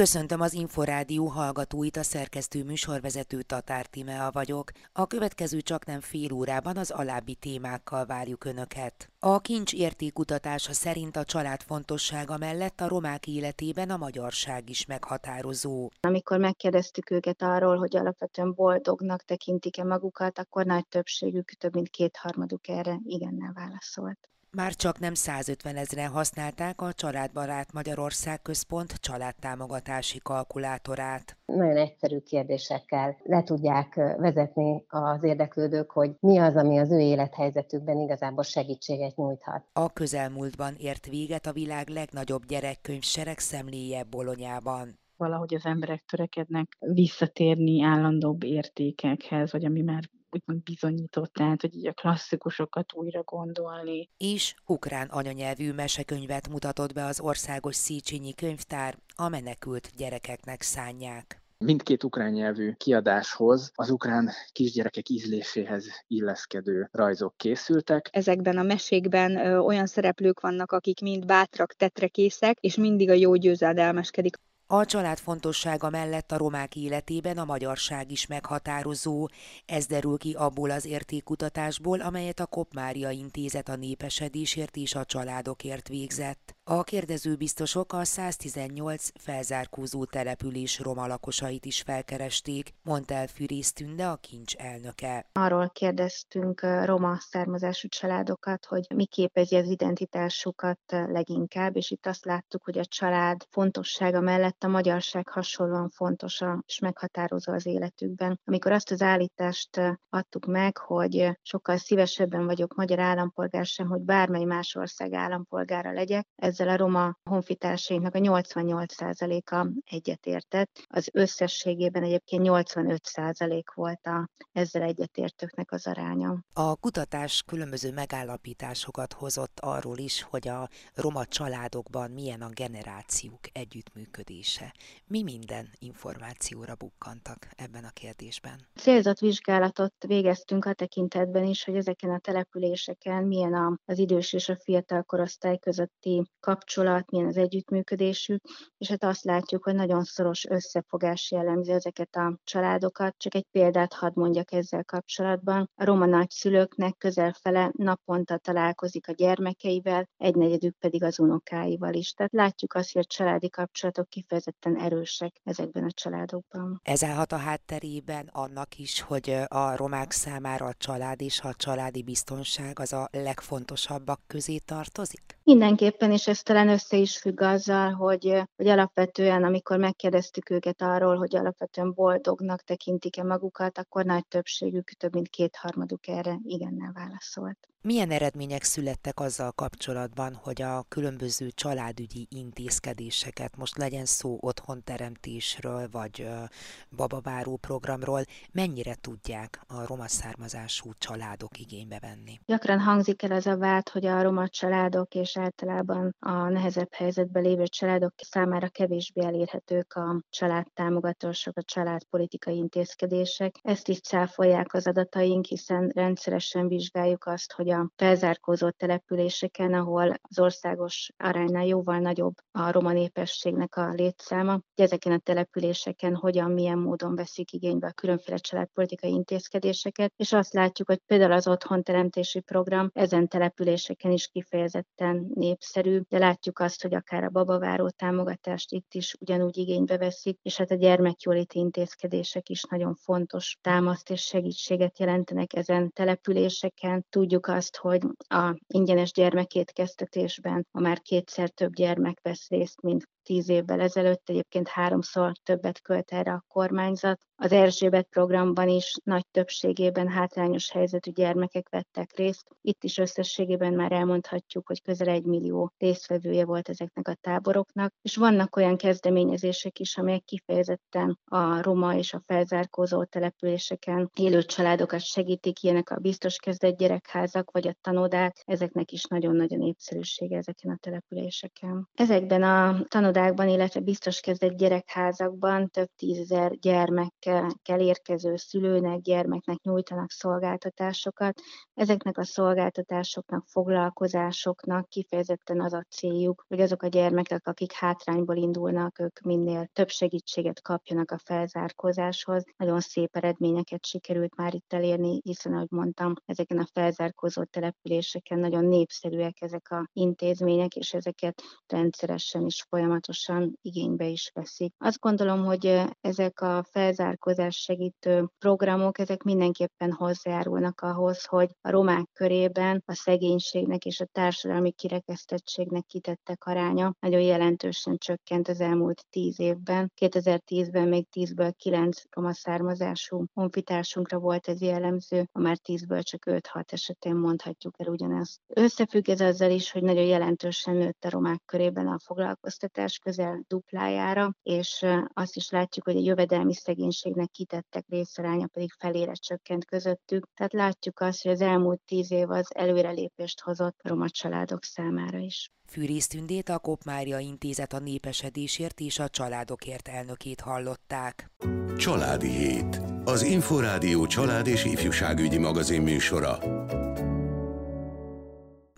Köszöntöm az Inforádió hallgatóit, a szerkesztő műsorvezető Tatár Timea vagyok. A következő csak nem fél órában az alábbi témákkal várjuk Önöket. A kincs értékutatása szerint a család fontossága mellett a romák életében a magyarság is meghatározó. Amikor megkérdeztük őket arról, hogy alapvetően boldognak tekintik-e magukat, akkor nagy többségük, több mint kétharmaduk erre igennel válaszolt. Már csak nem 150 ezeren használták a Családbarát Magyarország Központ családtámogatási kalkulátorát. Nagyon egyszerű kérdésekkel le tudják vezetni az érdeklődők, hogy mi az, ami az ő élethelyzetükben igazából segítséget nyújthat. A közelmúltban ért véget a világ legnagyobb gyerekkönyv seregszemléje Bolonyában valahogy az emberek törekednek visszatérni állandóbb értékekhez, vagy ami már úgymond bizonyított, tehát hogy így a klasszikusokat újra gondolni. És ukrán anyanyelvű mesekönyvet mutatott be az Országos Széchenyi Könyvtár, a menekült gyerekeknek szánják mindkét ukrán nyelvű kiadáshoz az ukrán kisgyerekek ízléséhez illeszkedő rajzok készültek. Ezekben a mesékben ö, olyan szereplők vannak, akik mind bátrak, tetrekészek, és mindig a jó győzedelmeskedik. A család fontossága mellett a romák életében a magyarság is meghatározó. Ez derül ki abból az értékutatásból, amelyet a Kopmária Intézet a népesedésért és a családokért végzett. A kérdező biztosok a 118 felzárkózó település roma lakosait is felkeresték, mondta el Fűrész Tünde, a kincs elnöke. Arról kérdeztünk roma származású családokat, hogy mi képezi az identitásukat leginkább, és itt azt láttuk, hogy a család fontossága mellett a magyarság hasonlóan fontos és meghatározó az életükben. Amikor azt az állítást adtuk meg, hogy sokkal szívesebben vagyok magyar állampolgár sem, hogy bármely más ország állampolgára legyek, ez ezzel a roma honfitársainknak a 88%-a egyetértett. Az összességében egyébként 85% volt a ezzel egyetértőknek az aránya. A kutatás különböző megállapításokat hozott arról is, hogy a roma családokban milyen a generációk együttműködése. Mi minden információra bukkantak ebben a kérdésben? Célzott vizsgálatot végeztünk a tekintetben is, hogy ezeken a településeken milyen az idős és a fiatal korosztály közötti kapcsolat, milyen az együttműködésük, és hát azt látjuk, hogy nagyon szoros összefogás jellemzi ezeket a családokat. Csak egy példát hadd mondjak ezzel kapcsolatban. A roma nagyszülőknek közel fele naponta találkozik a gyermekeivel, egynegyedük pedig az unokáival is. Tehát látjuk azt, hogy a családi kapcsolatok kifejezetten erősek ezekben a családokban. Ez állhat a hátterében annak is, hogy a romák számára a család és a családi biztonság az a legfontosabbak közé tartozik? Mindenképpen, és ez talán össze is függ azzal, hogy, hogy alapvetően, amikor megkérdeztük őket arról, hogy alapvetően boldognak tekintik-e magukat, akkor nagy többségük, több mint kétharmaduk erre igennel válaszolt. Milyen eredmények születtek azzal kapcsolatban, hogy a különböző családügyi intézkedéseket, most legyen szó otthonteremtésről, vagy babaváró programról, mennyire tudják a roma származású családok igénybe venni? Gyakran hangzik el az a vád, hogy a roma családok és általában a nehezebb helyzetben lévő családok számára kevésbé elérhetők a családtámogatások, a családpolitikai intézkedések. Ezt is cáfolják az adataink, hiszen rendszeresen vizsgáljuk azt, hogy a felzárkózott településeken, ahol az országos aránynál jóval nagyobb a roma népességnek a létszáma, hogy ezeken a településeken hogyan, milyen módon veszik igénybe a különféle családpolitikai intézkedéseket, és azt látjuk, hogy például az otthonteremtési program ezen településeken is kifejezetten népszerű, de látjuk azt, hogy akár a babaváró támogatást itt is ugyanúgy igénybe veszik, és hát a gyermekjóléti intézkedések is nagyon fontos támaszt és segítséget jelentenek ezen településeken. Tudjuk azt, hogy a ingyenes gyermekétkeztetésben a már kétszer több gyermek vesz részt, mint tíz évvel ezelőtt, egyébként háromszor többet költ erre a kormányzat. Az Erzsébet programban is nagy többségében hátrányos helyzetű gyermekek vettek részt. Itt is összességében már elmondhatjuk, hogy közel egy millió résztvevője volt ezeknek a táboroknak, és vannak olyan kezdeményezések is, amelyek kifejezetten a roma és a felzárkózó településeken élő családokat segítik, ilyenek a biztos kezdett gyerekházak vagy a tanodák, ezeknek is nagyon-nagyon népszerűsége ezeken a településeken. Ezekben a tanodák óvodákban, illetve biztos kezdett gyerekházakban több tízezer gyermekkel érkező szülőnek, gyermeknek nyújtanak szolgáltatásokat. Ezeknek a szolgáltatásoknak, foglalkozásoknak kifejezetten az a céljuk, hogy azok a gyermekek, akik hátrányból indulnak, ők minél több segítséget kapjanak a felzárkózáshoz. Nagyon szép eredményeket sikerült már itt elérni, hiszen, ahogy mondtam, ezeken a felzárkózó településeken nagyon népszerűek ezek a intézmények, és ezeket rendszeresen és folyamatosan igénybe is veszik. Azt gondolom, hogy ezek a felzárkózás segítő programok, ezek mindenképpen hozzájárulnak ahhoz, hogy a romák körében a szegénységnek és a társadalmi kirekesztettségnek kitettek aránya nagyon jelentősen csökkent az elmúlt tíz évben. 2010-ben még 10-ből 9 roma származású honfitársunkra volt ez jellemző, a már 10-ből csak 5-6 esetén mondhatjuk el ugyanezt. Összefügg ez azzal is, hogy nagyon jelentősen nőtt a romák körében a foglalkoztatás közel duplájára, és azt is látjuk, hogy a jövedelmi szegénységnek kitettek részaránya pedig felére csökkent közöttük. Tehát látjuk azt, hogy az elmúlt tíz év az előrelépést hozott a roma családok számára is. Fűrész Tündét a Kopmária Intézet a népesedésért és a családokért elnökét hallották. Családi Hét. Az Inforádió család és ifjúságügyi magazin műsora.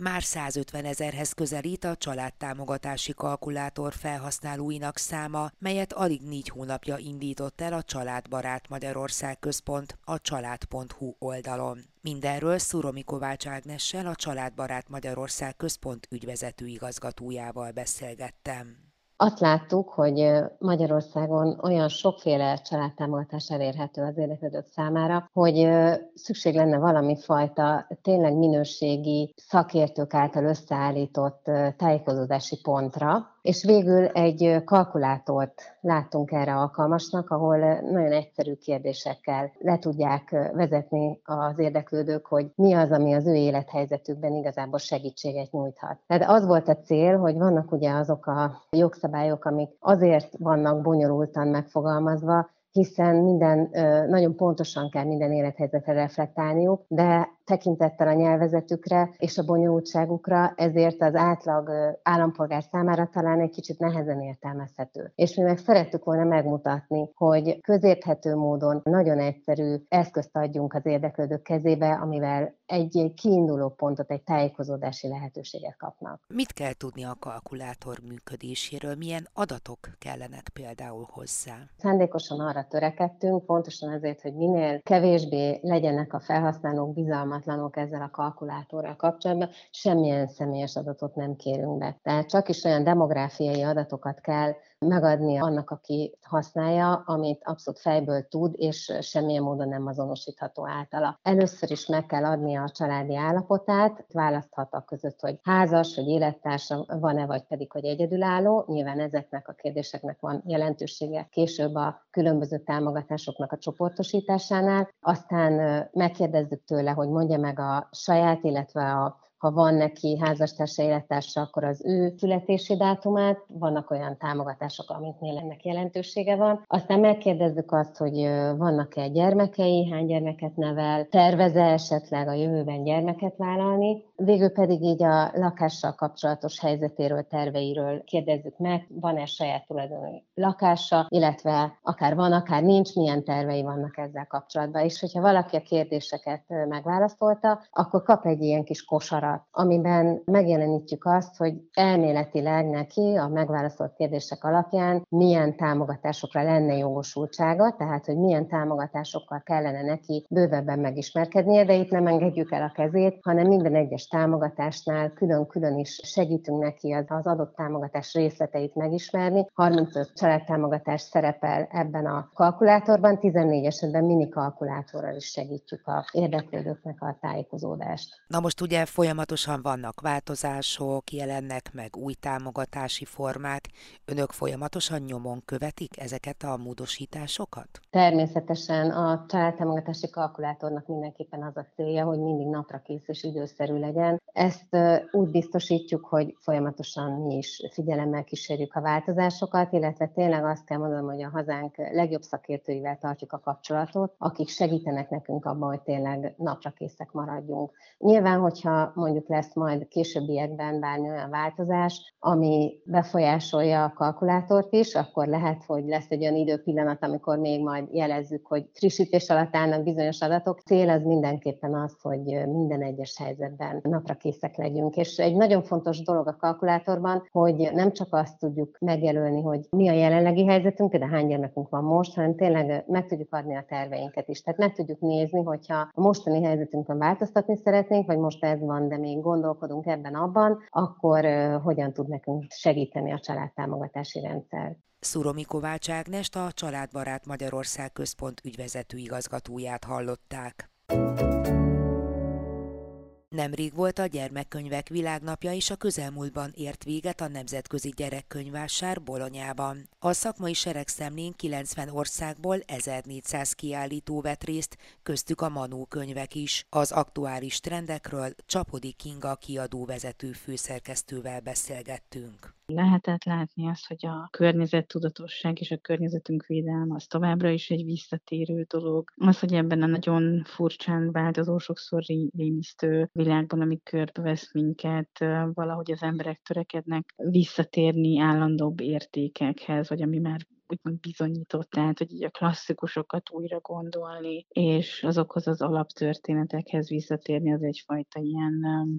Már 150 ezerhez közelít a családtámogatási kalkulátor felhasználóinak száma, melyet alig négy hónapja indított el a Családbarát Magyarország Központ a család.hu oldalon. Mindenről Szuromi Kovács Ágnessel, a Családbarát Magyarország Központ ügyvezető igazgatójával beszélgettem azt láttuk, hogy Magyarországon olyan sokféle családtámogatás elérhető az érdeklődők számára, hogy szükség lenne valami fajta tényleg minőségi szakértők által összeállított tájékozódási pontra, és végül egy kalkulátort láttunk erre alkalmasnak, ahol nagyon egyszerű kérdésekkel le tudják vezetni az érdeklődők, hogy mi az, ami az ő élethelyzetükben igazából segítséget nyújthat. Tehát az volt a cél, hogy vannak ugye azok a jogszabályok, amik azért vannak bonyolultan megfogalmazva, hiszen minden nagyon pontosan kell minden élethelyzetre reflektálniuk, de tekintettel a nyelvezetükre és a bonyolultságukra, ezért az átlag állampolgár számára talán egy kicsit nehezen értelmezhető. És mi meg szerettük volna megmutatni, hogy közérthető módon nagyon egyszerű eszközt adjunk az érdeklődők kezébe, amivel egy kiinduló pontot, egy tájékozódási lehetőséget kapnak. Mit kell tudni a kalkulátor működéséről? Milyen adatok kellenek például hozzá? Szándékosan arra törekedtünk, pontosan azért, hogy minél kevésbé legyenek a felhasználók bizalmat bizalmatlanok ezzel a kalkulátorral kapcsolatban, semmilyen személyes adatot nem kérünk be. Tehát csak is olyan demográfiai adatokat kell megadni annak, aki használja, amit abszolút fejből tud, és semmilyen módon nem azonosítható általa. Először is meg kell adni a családi állapotát, választhat a között, hogy házas, hogy élettársa van-e, vagy pedig, hogy egyedülálló. Nyilván ezeknek a kérdéseknek van jelentősége később a különböző támogatásoknak a csoportosításánál. Aztán megkérdezzük tőle, hogy mondja meg a saját, illetve a ha van neki házastársa, élettársa, akkor az ő születési dátumát, vannak olyan támogatások, amiknél ennek jelentősége van. Aztán megkérdezzük azt, hogy vannak-e gyermekei, hány gyermeket nevel, terveze esetleg a jövőben gyermeket vállalni. Végül pedig így a lakással kapcsolatos helyzetéről, terveiről kérdezzük meg, van-e saját tulajdonú lakása, illetve akár van, akár nincs, milyen tervei vannak ezzel kapcsolatban. És hogyha valaki a kérdéseket megválaszolta, akkor kap egy ilyen kis kosarat oldalt, amiben megjelenítjük azt, hogy elméletileg neki a megválaszolt kérdések alapján milyen támogatásokra lenne jogosultsága, tehát hogy milyen támogatásokkal kellene neki bővebben megismerkednie, de itt nem engedjük el a kezét, hanem minden egyes támogatásnál külön-külön is segítünk neki az adott támogatás részleteit megismerni. 35 családtámogatás szerepel ebben a kalkulátorban, 14 esetben mini kalkulátorral is segítjük a érdeklődőknek a tájékozódást. Na most ugye folyamat folyamatosan vannak változások, jelennek meg új támogatási formák. Önök folyamatosan nyomon követik ezeket a módosításokat? Természetesen a családtámogatási kalkulátornak mindenképpen az a célja, hogy mindig napra kész és időszerű legyen. Ezt úgy biztosítjuk, hogy folyamatosan mi is figyelemmel kísérjük a változásokat, illetve tényleg azt kell mondanom, hogy a hazánk legjobb szakértőivel tartjuk a kapcsolatot, akik segítenek nekünk abban, hogy tényleg napra készek maradjunk. Nyilván, hogyha mondjuk mondjuk lesz majd későbbiekben bármi olyan változás, ami befolyásolja a kalkulátort is, akkor lehet, hogy lesz egy olyan időpillanat, amikor még majd jelezzük, hogy frissítés alatt állnak bizonyos adatok. Cél az mindenképpen az, hogy minden egyes helyzetben napra készek legyünk. És egy nagyon fontos dolog a kalkulátorban, hogy nem csak azt tudjuk megjelölni, hogy mi a jelenlegi helyzetünk, de hány gyermekünk van most, hanem tényleg meg tudjuk adni a terveinket is. Tehát meg tudjuk nézni, hogyha a mostani helyzetünkön változtatni szeretnénk, vagy most ez van, de még gondolkodunk ebben abban, akkor hogyan tud nekünk segíteni a családtámogatási rendszer. Szuromi Kovács Ágnest, a Családbarát Magyarország Központ ügyvezető igazgatóját hallották. Nemrég volt a gyermekkönyvek világnapja, és a közelmúltban ért véget a Nemzetközi Gyerekkönyvásár Bolonyában. A szakmai seregszemlén 90 országból 1400 kiállító vett részt, köztük a Manó könyvek is. Az aktuális trendekről Csapodi Kinga kiadó vezető főszerkesztővel beszélgettünk. Lehetett látni azt, hogy a környezettudatosság és a környezetünk védelme az továbbra is egy visszatérő dolog. Az, hogy ebben a nagyon furcsán változó, sokszor rémisztő világban, ami körbevesz minket, valahogy az emberek törekednek visszatérni állandóbb értékekhez, vagy ami már úgymond bizonyított, tehát hogy így a klasszikusokat újra gondolni, és azokhoz az alaptörténetekhez visszatérni, az egyfajta ilyen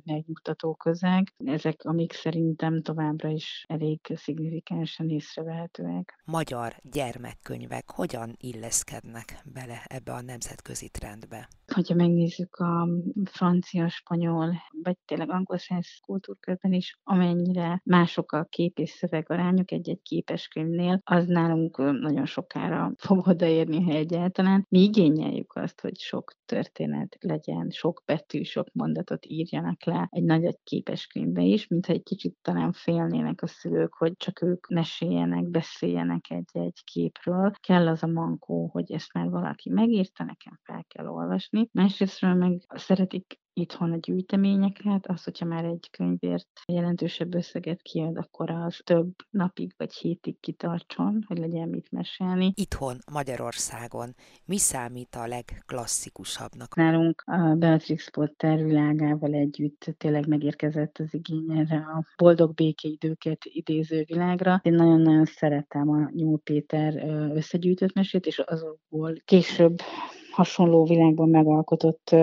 megnyugtató közeg. Ezek, amik szerintem továbbra is elég szignifikánsan észrevehetőek. Magyar gyermekkönyvek hogyan illeszkednek bele ebbe a nemzetközi trendbe? Hogyha megnézzük a francia, spanyol, vagy tényleg angol száz kultúrkörben is, amennyire mások a kép és szöveg arányok egy-egy képeskönyvnél, az nálunk nagyon sokára fog odaérni, ha egyáltalán. Mi igényeljük azt, hogy sok történet legyen, sok betű, sok mondatot írjanak le egy nagy képeskönyvbe is, mintha egy kicsit talán félnének a szülők, hogy csak ők meséljenek, beszéljenek egy-egy képről. Kell az a mankó, hogy ezt már valaki megírta, nekem fel kell olvasni. Másrésztről meg szeretik itthon a gyűjteményeket, az, hogyha már egy könyvért jelentősebb összeget kiad, akkor az több napig vagy hétig kitartson, hogy legyen mit mesélni. Itthon, Magyarországon mi számít a legklasszikusabbnak? Nálunk a Beatrix Potter világával együtt tényleg megérkezett az igény erre a boldog békeidőket idéző világra. Én nagyon-nagyon szeretem a Nyúl Péter összegyűjtött mesét, és azokból később hasonló világban megalkotott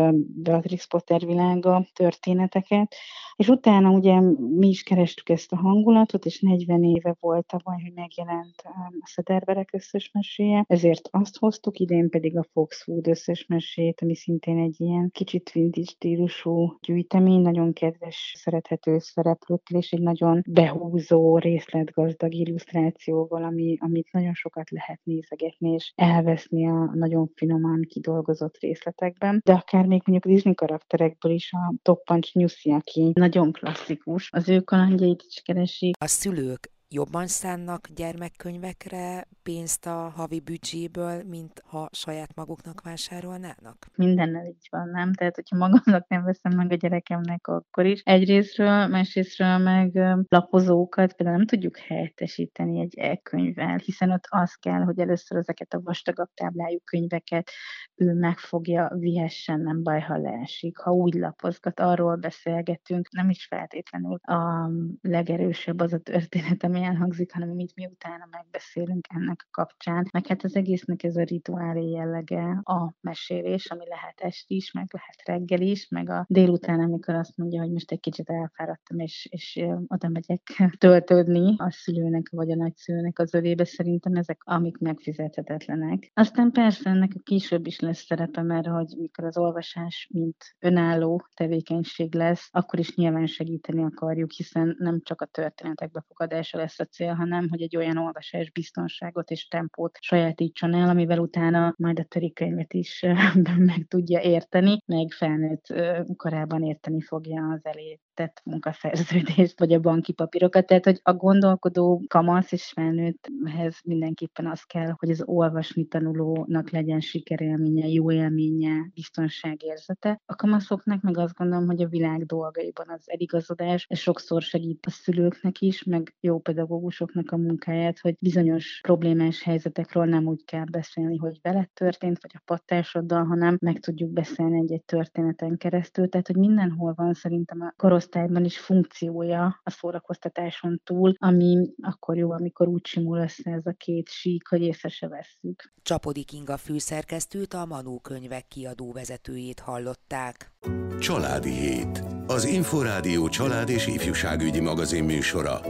Beatrix Potter világa történeteket, és utána ugye mi is kerestük ezt a hangulatot, és 40 éve volt tavaly, hogy megjelent a Szederberek összes meséje, ezért azt hoztuk, idén pedig a Foxwood összes mesét, ami szintén egy ilyen kicsit vintage stílusú gyűjtemény, nagyon kedves, szerethető szereplőkkel, és egy nagyon behúzó, részletgazdag illusztrációval, ami, amit nagyon sokat lehet nézegetni, és elveszni a nagyon finoman kidolgozott részletekben, de akár még mondjuk Disney karakterekből is a Toppancs Nyuszi, aki nagyon klasszikus, az ő kalandjait is keresik. A szülők jobban szánnak gyermekkönyvekre pénzt a havi büdzséből, mint ha saját maguknak vásárolnának? Mindennel így van, nem? Tehát, hogyha magamnak nem veszem meg a gyerekemnek, akkor is. Egyrésztről, másrésztről meg lapozókat például nem tudjuk helyettesíteni egy e-könyvvel, hiszen ott az kell, hogy először ezeket a vastagabb táblájú könyveket ő megfogja, vihessen, nem baj, ha leesik. Ha úgy lapozgat, arról beszélgetünk, nem is feltétlenül a legerősebb az a történet, ami elhangzik, hanem amit mi utána megbeszélünk ennek kapcsán. Meg hát az egésznek ez a rituálé jellege a mesélés, ami lehet esti is, meg lehet reggel is, meg a délután, amikor azt mondja, hogy most egy kicsit elfáradtam, és, és oda megyek töltődni a szülőnek vagy a nagyszülőnek az övébe, szerintem ezek, amik megfizethetetlenek. Aztán persze ennek a később is lesz szerepe, mert hogy mikor az olvasás, mint önálló tevékenység lesz, akkor is nyilván segíteni akarjuk, hiszen nem csak a történetek befogadása lesz lesz a cél, hanem hogy egy olyan olvasás biztonságot és tempót sajátítson el, amivel utána majd a töri könyvet is meg tudja érteni, meg felnőtt korában érteni fogja az elé tett munkaszerződést, vagy a banki papírokat. Tehát, hogy a gondolkodó kamasz és felnőtthez mindenképpen az kell, hogy az olvasni tanulónak legyen sikerélménye, jó élménye, biztonságérzete. A kamaszoknak meg azt gondolom, hogy a világ dolgaiban az eligazodás sokszor segít a szülőknek is, meg jó pedagógusoknak a munkáját, hogy bizonyos problémás helyzetekről nem úgy kell beszélni, hogy veled történt, vagy a pattársoddal, hanem meg tudjuk beszélni egy-egy történeten keresztül. Tehát, hogy mindenhol van szerintem a korosztályban is funkciója a szórakoztatáson túl, ami akkor jó, amikor úgy simul össze ez a két sík, hogy észre se vesszük. Csapodik Inga főszerkesztőt, a Manó könyvek kiadó vezetőjét hallották. Családi Hét. Az Inforádió család és ifjúságügyi magazin műsora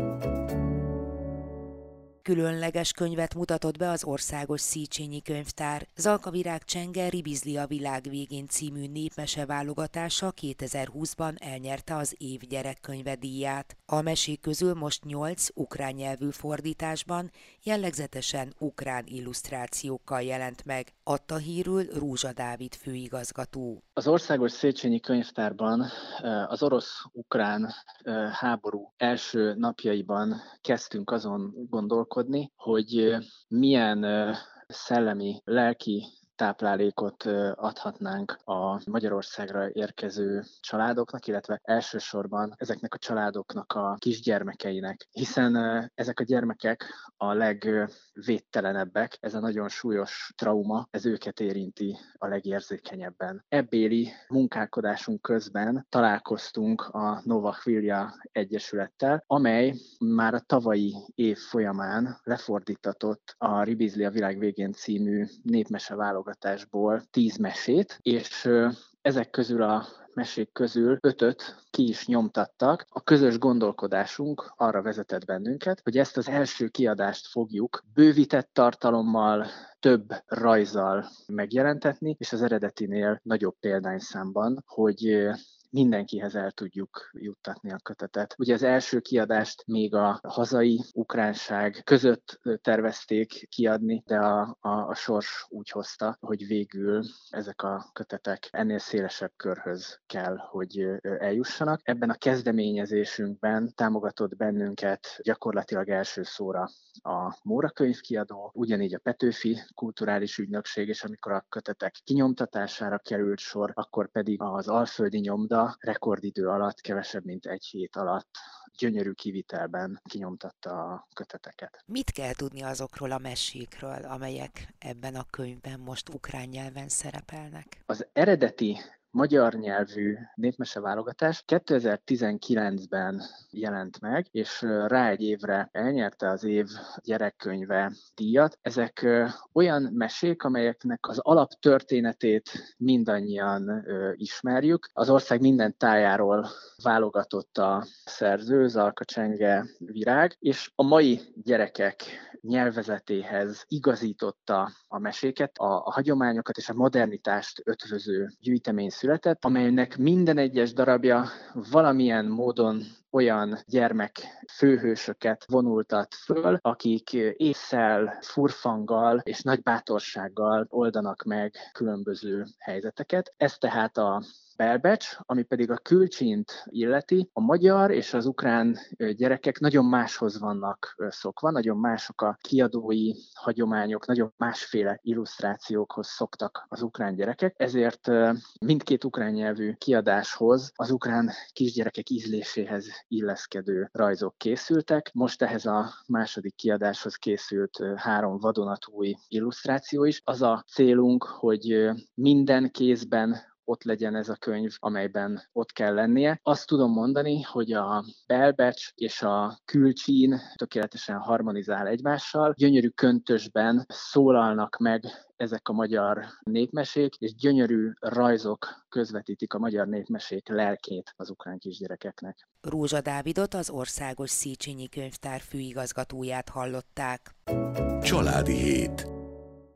különleges könyvet mutatott be az Országos Szícsényi Könyvtár. Zalka Virág Csenge Ribizli a világ végén című népmese válogatása 2020-ban elnyerte az év gyerekkönyve díját. A mesék közül most nyolc ukrán nyelvű fordításban, jellegzetesen ukrán illusztrációkkal jelent meg, adta hírül Rúzsa Dávid főigazgató. Az Országos Széchenyi Könyvtárban az orosz-ukrán háború első napjaiban kezdtünk azon gondolkodni, hogy milyen szellemi, lelki táplálékot adhatnánk a Magyarországra érkező családoknak, illetve elsősorban ezeknek a családoknak a kisgyermekeinek, hiszen ezek a gyermekek a legvédtelenebbek, ez a nagyon súlyos trauma, ez őket érinti a legérzékenyebben. Ebbéli munkálkodásunk közben találkoztunk a Nova Filia Egyesülettel, amely már a tavalyi év folyamán lefordítatott a Ribizli a világ végén című népmese válogatását válogatásból tíz mesét, és ezek közül a mesék közül ötöt ki is nyomtattak. A közös gondolkodásunk arra vezetett bennünket, hogy ezt az első kiadást fogjuk bővített tartalommal, több rajzal megjelentetni, és az eredetinél nagyobb példányszámban, hogy mindenkihez el tudjuk juttatni a kötetet. Ugye az első kiadást még a hazai ukránság között tervezték kiadni, de a, a, a sors úgy hozta, hogy végül ezek a kötetek ennél szélesebb körhöz kell, hogy eljussanak. Ebben a kezdeményezésünkben támogatott bennünket gyakorlatilag első szóra a Móra könyvkiadó, ugyanígy a Petőfi Kulturális Ügynökség, és amikor a kötetek kinyomtatására került sor, akkor pedig az Alföldi Nyomda rekordidő alatt, kevesebb mint egy hét alatt gyönyörű kivitelben kinyomtatta a köteteket. Mit kell tudni azokról a mesékről, amelyek ebben a könyvben most ukrán nyelven szerepelnek? Az eredeti magyar nyelvű népmese válogatás 2019-ben jelent meg, és rá egy évre elnyerte az év gyerekkönyve díjat. Ezek olyan mesék, amelyeknek az alaptörténetét mindannyian ismerjük. Az ország minden tájáról válogatott a szerző, Zalka Csenge Virág, és a mai gyerekek nyelvezetéhez igazította a meséket, a, a hagyományokat és a modernitást ötvöző gyűjtemény született, amelynek minden egyes darabja valamilyen módon olyan gyermek főhősöket vonultat föl, akik észsel, furfanggal és nagy bátorsággal oldanak meg különböző helyzeteket. Ez tehát a belbecs, ami pedig a külcsint illeti, a magyar és az ukrán gyerekek nagyon máshoz vannak szokva, nagyon mások a kiadói hagyományok, nagyon másféle illusztrációkhoz szoktak az ukrán gyerekek, ezért mindkét ukrán nyelvű kiadáshoz az ukrán kisgyerekek ízléséhez illeszkedő rajzok készültek. Most ehhez a második kiadáshoz készült három vadonatúj illusztráció is. Az a célunk, hogy minden kézben ott legyen ez a könyv, amelyben ott kell lennie. Azt tudom mondani, hogy a belbecs és a külcsín tökéletesen harmonizál egymással, gyönyörű köntösben szólalnak meg ezek a magyar népmesék, és gyönyörű rajzok közvetítik a magyar népmesék lelkét az ukrán kisgyerekeknek. Rózsa Dávidot, az Országos Széchenyi Könyvtár főigazgatóját hallották. Családi hét.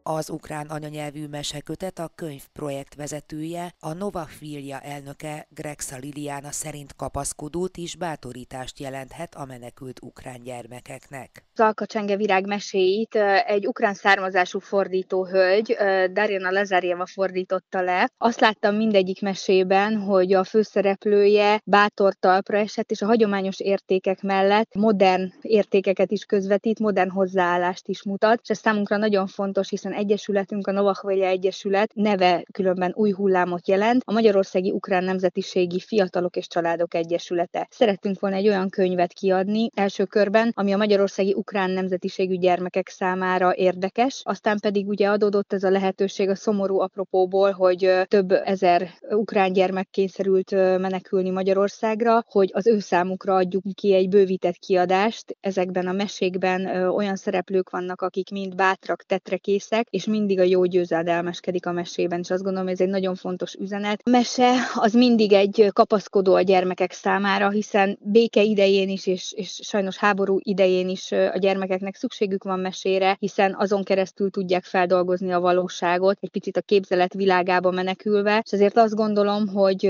Az ukrán anyanyelvű mesekötet a könyv projektvezetője, a Nova Filia elnöke Grexa Liliana szerint kapaszkodót és bátorítást jelenthet a menekült ukrán gyermekeknek. Az Alkacsenge virág meséit egy ukrán származású fordító hölgy, Darjana Lazarjeva fordította le. Azt láttam mindegyik mesében, hogy a főszereplője bátor talpra esett, és a hagyományos értékek mellett modern értékeket is közvetít, modern hozzáállást is mutat, és ez számunkra nagyon fontos, hiszen Egyesületünk, a Novakvelya Egyesület neve különben új hullámot jelent, a Magyarországi Ukrán Nemzetiségi Fiatalok és Családok Egyesülete. Szerettünk volna egy olyan könyvet kiadni első körben, ami a magyarországi ukrán nemzetiségű gyermekek számára érdekes, aztán pedig ugye adódott ez a lehetőség a szomorú apropóból, hogy több ezer ukrán gyermek kényszerült menekülni Magyarországra, hogy az ő számukra adjuk ki egy bővített kiadást. Ezekben a mesékben olyan szereplők vannak, akik mind bátrak, tetrekészek, és mindig a jó győzedelmeskedik a mesében, és azt gondolom, ez egy nagyon fontos üzenet. A mese az mindig egy kapaszkodó a gyermekek számára, hiszen béke idején is, és, és sajnos háború idején is a gyermekeknek szükségük van mesére, hiszen azon keresztül tudják feldolgozni a valóságot, egy picit a képzelet világába menekülve, és azért azt gondolom, hogy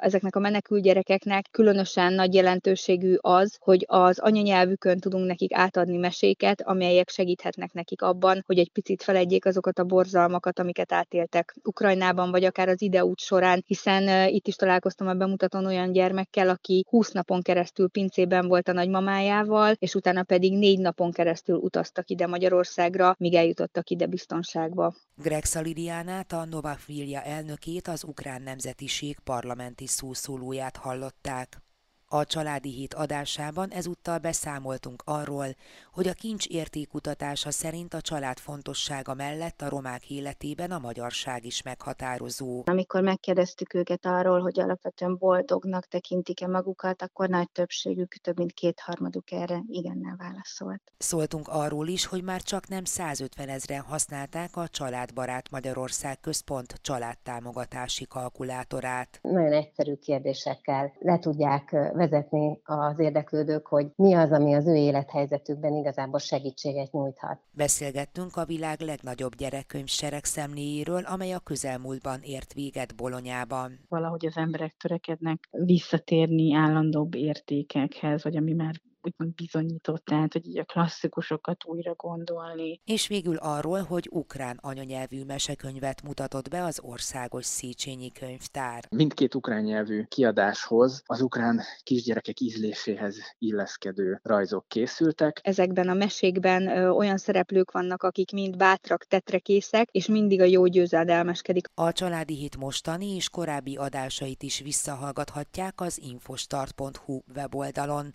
ezeknek a menekült gyerekeknek különösen nagy jelentőségű az, hogy az anyanyelvükön tudunk nekik átadni meséket, amelyek segíthetnek nekik abban, hogy egy picit feledjék azokat a borzalmakat, amiket átéltek Ukrajnában, vagy akár az ideút során, hiszen itt is találkoztam a bemutatón olyan gyermekkel, aki 20 napon keresztül pincében volt a nagymamájával, és utána pedig négy napon keresztül utaztak ide Magyarországra, míg eljutottak ide biztonságba. Greg Szalidiánát, a Novak elnökét, az ukrán nemzetiség parlamenti szószólóját hallották. A Családi Hét adásában ezúttal beszámoltunk arról, hogy a kincs értékutatása szerint a család fontossága mellett a romák életében a magyarság is meghatározó. Amikor megkérdeztük őket arról, hogy alapvetően boldognak tekintik-e magukat, akkor nagy többségük, több mint kétharmaduk erre igennel válaszolt. Szóltunk arról is, hogy már csak nem 150 ezeren használták a Családbarát Magyarország Központ családtámogatási kalkulátorát. Nagyon egyszerű kérdésekkel le tudják vezetni az érdeklődők, hogy mi az, ami az ő élethelyzetükben igazából segítséget nyújthat. Beszélgettünk a világ legnagyobb gyerekkönyv seregszemléjéről, amely a közelmúltban ért véget Bolonyában. Valahogy az emberek törekednek visszatérni állandóbb értékekhez, vagy ami már úgymond bizonyított, tehát hogy így a klasszikusokat újra gondolni. És végül arról, hogy ukrán anyanyelvű mesekönyvet mutatott be az Országos Széchenyi Könyvtár. Mindkét ukrán nyelvű kiadáshoz az ukrán kisgyerekek ízléséhez illeszkedő rajzok készültek. Ezekben a mesékben ö, olyan szereplők vannak, akik mind bátrak, tetrekészek, és mindig a jó győzedelmeskedik. A Családi Hét mostani és korábbi adásait is visszahallgathatják az infostart.hu weboldalon.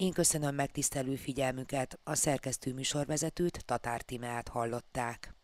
Én köszönöm megtisztelő figyelmüket, a szerkesztő műsorvezetőt Tatár Timeát hallották.